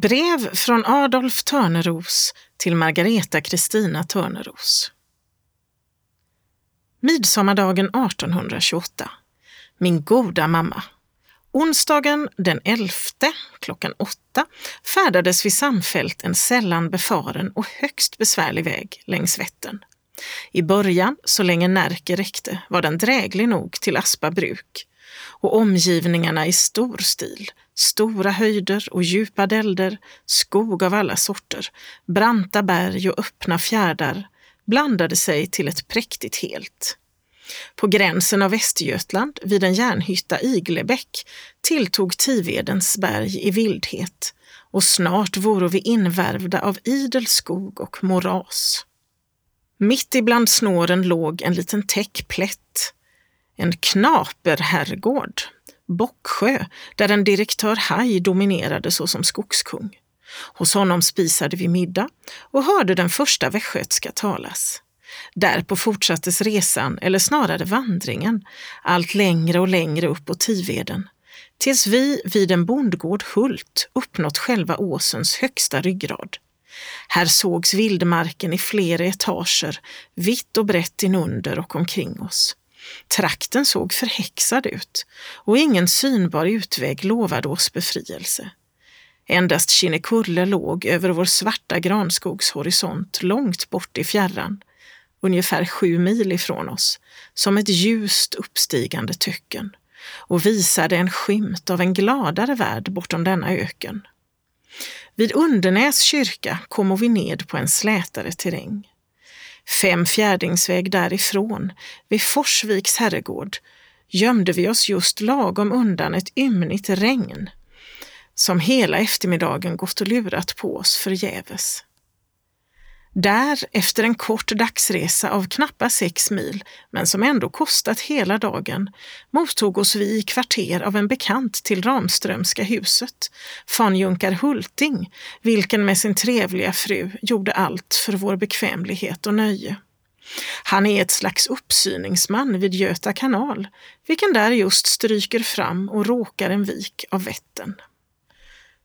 Brev från Adolf Törneros till Margareta Kristina Törneros. Midsommardagen 1828. Min goda mamma. Onsdagen den 11 klockan 8, färdades vi samfällt en sällan befaren och högst besvärlig väg längs Vättern. I början, så länge Närke räckte, var den dräglig nog till Aspa bruk och omgivningarna i stor stil, stora höjder och djupa dälder, skog av alla sorter, branta berg och öppna fjärdar blandade sig till ett präktigt helt. På gränsen av Västergötland, vid en järnhytta Iglebäck, tilltog Tivedens berg i vildhet och snart vore vi invärvda av idel skog och moras. Mitt ibland snåren låg en liten täck plätt, en knaperherrgård, Bocksjö, där en direktör Haj dominerade såsom skogskung. Hos honom spisade vi middag och hörde den första västgötska talas. Därpå fortsattes resan, eller snarare vandringen, allt längre och längre upp på Tiveden, tills vi vid en bondgård Hult uppnått själva åsens högsta ryggrad. Här sågs vildmarken i flera etager, vitt och brett inunder och omkring oss. Trakten såg förhäxad ut och ingen synbar utväg lovade oss befrielse. Endast Kinnekulle låg över vår svarta granskogshorisont långt bort i fjärran, ungefär sju mil ifrån oss, som ett ljust uppstigande töcken och visade en skymt av en gladare värld bortom denna öken. Vid Undernäs kyrka kom vi ned på en slätare terräng. Fem fjärdingsväg därifrån, vid Forsviks herrgård, gömde vi oss just lagom undan ett ymnigt regn som hela eftermiddagen gått och lurat på oss förgäves. Där, efter en kort dagsresa av knappa sex mil, men som ändå kostat hela dagen, mottog oss vi i kvarter av en bekant till Ramströmska huset, fanjunkar Hulting, vilken med sin trevliga fru gjorde allt för vår bekvämlighet och nöje. Han är ett slags uppsyningsman vid Göta kanal, vilken där just stryker fram och råkar en vik av Vättern.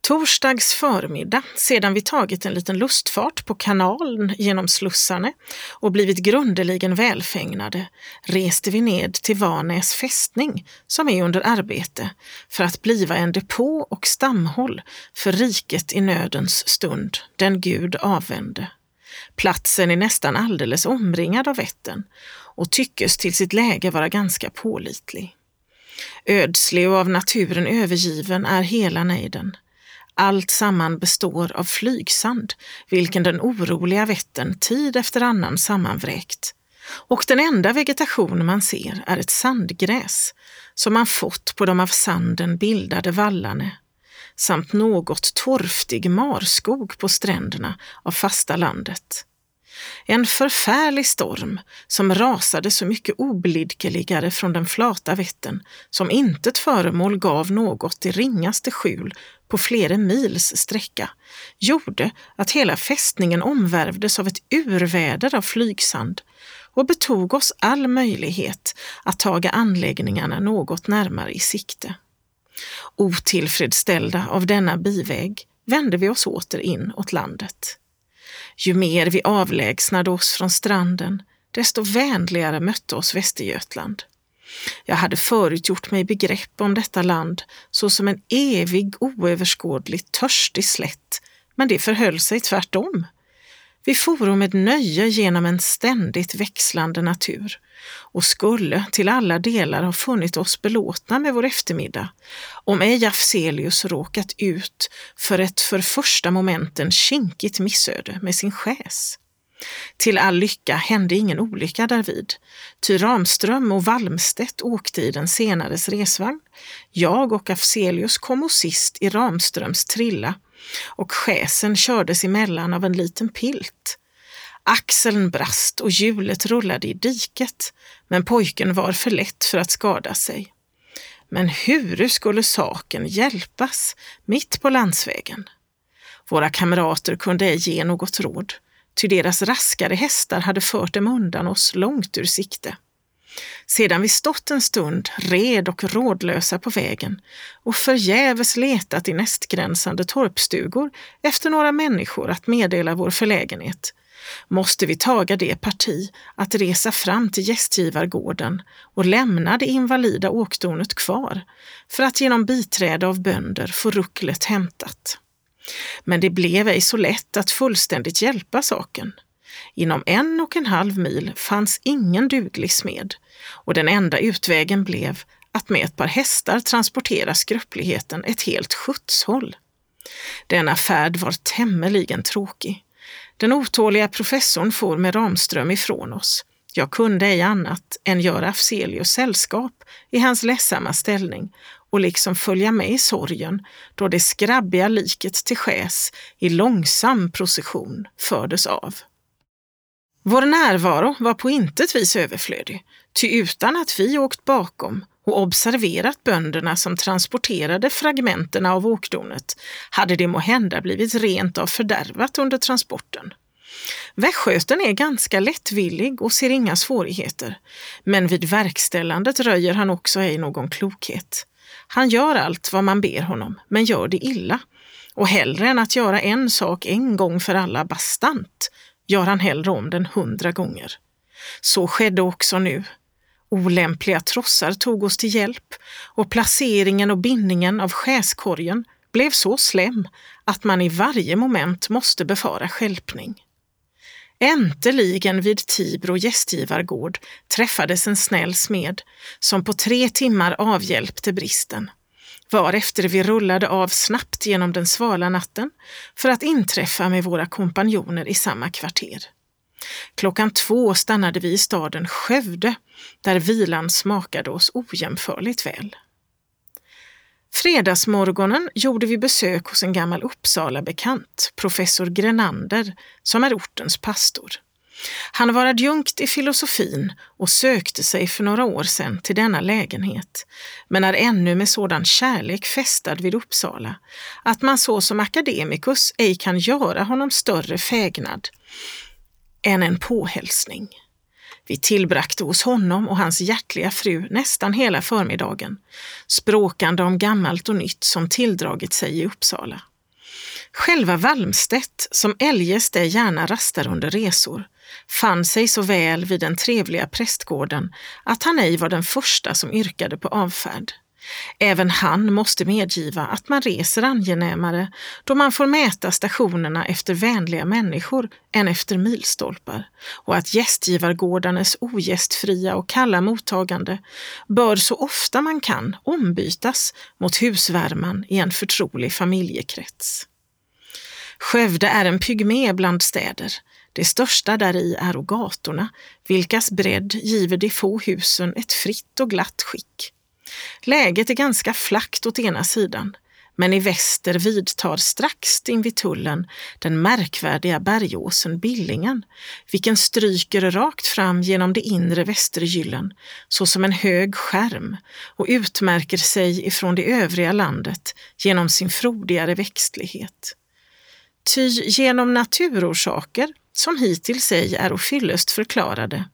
Torsdags förmiddag, sedan vi tagit en liten lustfart på kanalen genom slussarna och blivit grundeligen välfägnade, reste vi ned till Varnäs fästning som är under arbete för att bliva en depå och stamhåll för riket i nödens stund, den Gud avvände. Platsen är nästan alldeles omringad av Vättern och tyckes till sitt läge vara ganska pålitlig. Ödslig och av naturen övergiven är hela nejden. Allt samman består av flygsand, vilken den oroliga Vättern tid efter annan sammanvräkt. Och den enda vegetation man ser är ett sandgräs som man fått på de av sanden bildade vallarna samt något torftig marskog på stränderna av fasta landet. En förfärlig storm som rasade så mycket oblidkeligare från den flata Vättern som intet föremål gav något i ringaste skjul på flera mils sträcka, gjorde att hela fästningen omvärvdes av ett urväder av flygsand och betog oss all möjlighet att taga anläggningarna något närmare i sikte. Otillfredsställda av denna biväg vände vi oss åter in åt landet. Ju mer vi avlägsnade oss från stranden, desto vänligare mötte oss Västergötland. Jag hade förut gjort mig begrepp om detta land såsom en evig, oöverskådlig, törstig slätt, men det förhöll sig tvärtom. Vi foro med nöje genom en ständigt växlande natur och skulle till alla delar ha funnit oss belåtna med vår eftermiddag om ej Afzelius råkat ut för ett för första momenten kinkigt missöde med sin skäs. Till all lycka hände ingen olycka därvid, ty Ramström och Walmstedt åkte i den senares resvagn. Jag och Afzelius kom sist i Ramströms trilla och skäsen kördes emellan av en liten pilt. Axeln brast och hjulet rullade i diket, men pojken var för lätt för att skada sig. Men hur skulle saken hjälpas mitt på landsvägen? Våra kamrater kunde ej ge något råd, ty deras raskare hästar hade fört dem undan oss långt ur sikte. Sedan vi stått en stund red och rådlösa på vägen och förgäves letat i nästgränsande torpstugor efter några människor att meddela vår förlägenhet, måste vi taga det parti att resa fram till gästgivargården och lämna det invalida åkdonet kvar för att genom biträde av bönder få rucklet hämtat. Men det blev ej så lätt att fullständigt hjälpa saken. Inom en och en halv mil fanns ingen duglig smed och den enda utvägen blev att med ett par hästar transportera skröpligheten ett helt skjutshåll. Denna färd var tämligen tråkig. Den otåliga professorn for med Ramström ifrån oss. Jag kunde ej annat än göra Afzelius sällskap i hans ledsamma ställning och liksom följa med i sorgen då det skrabbiga liket till skäs i långsam procession fördes av. Vår närvaro var på intet vis överflödig, ty utan att vi åkt bakom och observerat bönderna som transporterade fragmenten av åkdonet hade det måhända blivit rent av fördärvat under transporten. Västgöten är ganska lättvillig och ser inga svårigheter, men vid verkställandet röjer han också ej någon klokhet. Han gör allt vad man ber honom, men gör det illa. Och hellre än att göra en sak en gång för alla bastant, gör han hellre om den hundra gånger. Så skedde också nu. Olämpliga trossar tog oss till hjälp och placeringen och bindningen av skäskorgen blev så slem att man i varje moment måste befara skälpning. Äntligen vid Tibro gästgivargård träffades en snäll smed som på tre timmar avhjälpte bristen varefter vi rullade av snabbt genom den svala natten för att inträffa med våra kompanjoner i samma kvarter. Klockan två stannade vi i staden Skövde, där vilan smakade oss ojämförligt väl. Fredagsmorgonen gjorde vi besök hos en gammal Uppsala-bekant, professor Grenander, som är ortens pastor. Han var adjunkt i filosofin och sökte sig för några år sedan till denna lägenhet, men är ännu med sådan kärlek fästad vid Uppsala att man så som akademikus ej kan göra honom större fägnad än en påhälsning. Vi tillbragte hos honom och hans hjärtliga fru nästan hela förmiddagen, språkande om gammalt och nytt som tilldragit sig i Uppsala. Själva Valmstedt, som eljest ej gärna rastar under resor, fann sig så väl vid den trevliga prästgården att han ej var den första som yrkade på avfärd. Även han måste medgiva att man reser angenämare då man får mäta stationerna efter vänliga människor än efter milstolpar och att gästgivargårdarnas ogästfria och kalla mottagande bör så ofta man kan ombytas mot husvärman i en förtrolig familjekrets. Skövde är en pygmé bland städer. Det största däri är gatorna, vilkas bredd giver de få husen ett fritt och glatt skick. Läget är ganska flackt åt ena sidan, men i väster vidtar strax invid tullen den märkvärdiga bergåsen Billingen, vilken stryker rakt fram genom det inre Västergyllen såsom en hög skärm och utmärker sig ifrån det övriga landet genom sin frodigare växtlighet. Ty genom naturorsaker, som hittills ej är fyllest förklarade,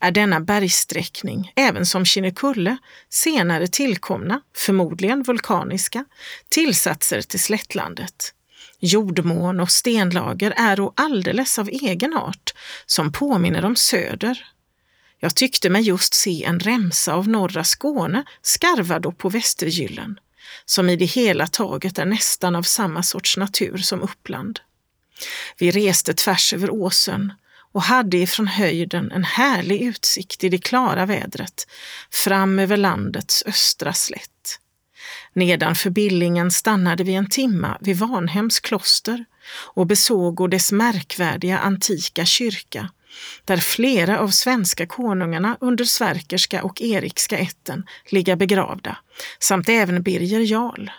är denna bergsträckning, även som Kinnekulle, senare tillkomna, förmodligen vulkaniska, tillsatser till slättlandet. Jordmån och stenlager är alldeles av egen art, som påminner om söder. Jag tyckte mig just se en remsa av norra Skåne skarvad på Västergyllen, som i det hela taget är nästan av samma sorts natur som Uppland. Vi reste tvärs över åsen och hade ifrån höjden en härlig utsikt i det klara vädret fram över landets östra slätt. Nedanför Billingen stannade vi en timma vid Vanhems kloster och besåg dess märkvärdiga antika kyrka där flera av svenska konungarna under Sverkerska och Erikska ätten ligga begravda, samt även Birger Jarl.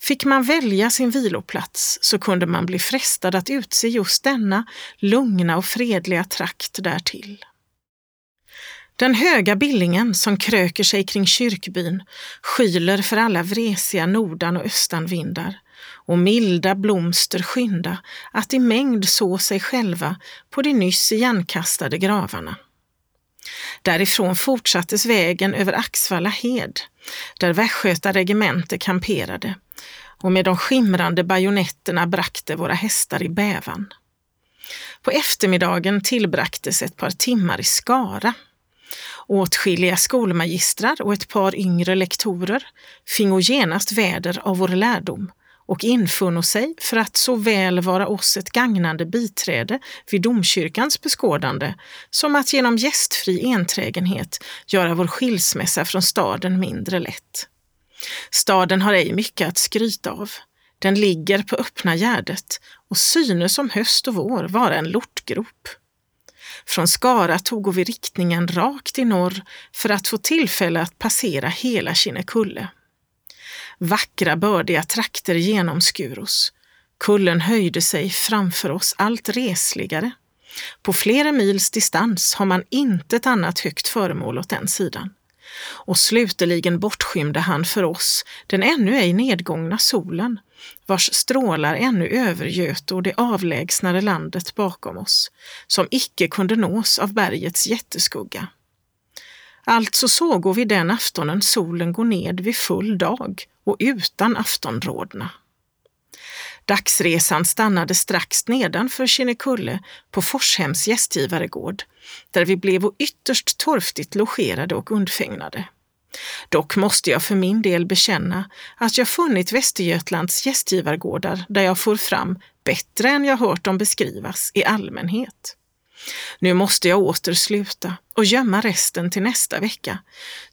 Fick man välja sin viloplats så kunde man bli frestad att utse just denna lugna och fredliga trakt därtill. Den höga billingen som kröker sig kring kyrkbyn skyler för alla vresiga nordan och östanvindar och milda blomster skynda att i mängd så sig själva på de nyss igenkastade gravarna. Därifrån fortsattes vägen över Axvalla hed, där Västgöta regemente kamperade och med de skimrande bajonetterna brakte våra hästar i bävan. På eftermiddagen tillbragtes ett par timmar i Skara. Åtskilliga skolmagistrar och ett par yngre lektorer fingo genast väder av vår lärdom och infunno sig för att såväl vara oss ett gagnande biträde vid domkyrkans beskådande som att genom gästfri enträgenhet göra vår skilsmässa från staden mindre lätt. Staden har ej mycket att skryta av. Den ligger på öppna gärdet och synes som höst och vår vara en lortgrop. Från Skara tog vi riktningen rakt i norr för att få tillfälle att passera hela Kinnekulle. Vackra bördiga trakter genomskuros. Kullen höjde sig framför oss allt resligare. På flera mils distans har man intet annat högt föremål åt den sidan. Och slutligen bortskymde han för oss den ännu ej nedgångna solen, vars strålar ännu övergöt det avlägsnare landet bakom oss, som icke kunde nås av bergets jätteskugga. Alltså såg vi den aftonen solen gå ned vid full dag och utan aftonrådna. Dagsresan stannade strax nedanför Kinnekulle på Forshems gästgivaregård, där vi blev ytterst torftigt logerade och undfägnade. Dock måste jag för min del bekänna att jag funnit Västergötlands gästgivargårdar där jag får fram bättre än jag hört dem beskrivas i allmänhet. Nu måste jag åter sluta och gömma resten till nästa vecka,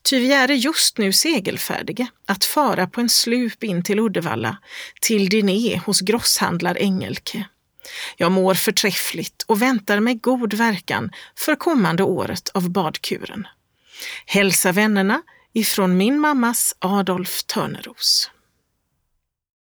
ty vi är just nu segelfärdiga att fara på en slup in till Uddevalla, till Diné hos grosshandlar Engelke. Jag mår förträffligt och väntar med god verkan för kommande året av badkuren. Hälsa vännerna ifrån min mammas Adolf Törneros.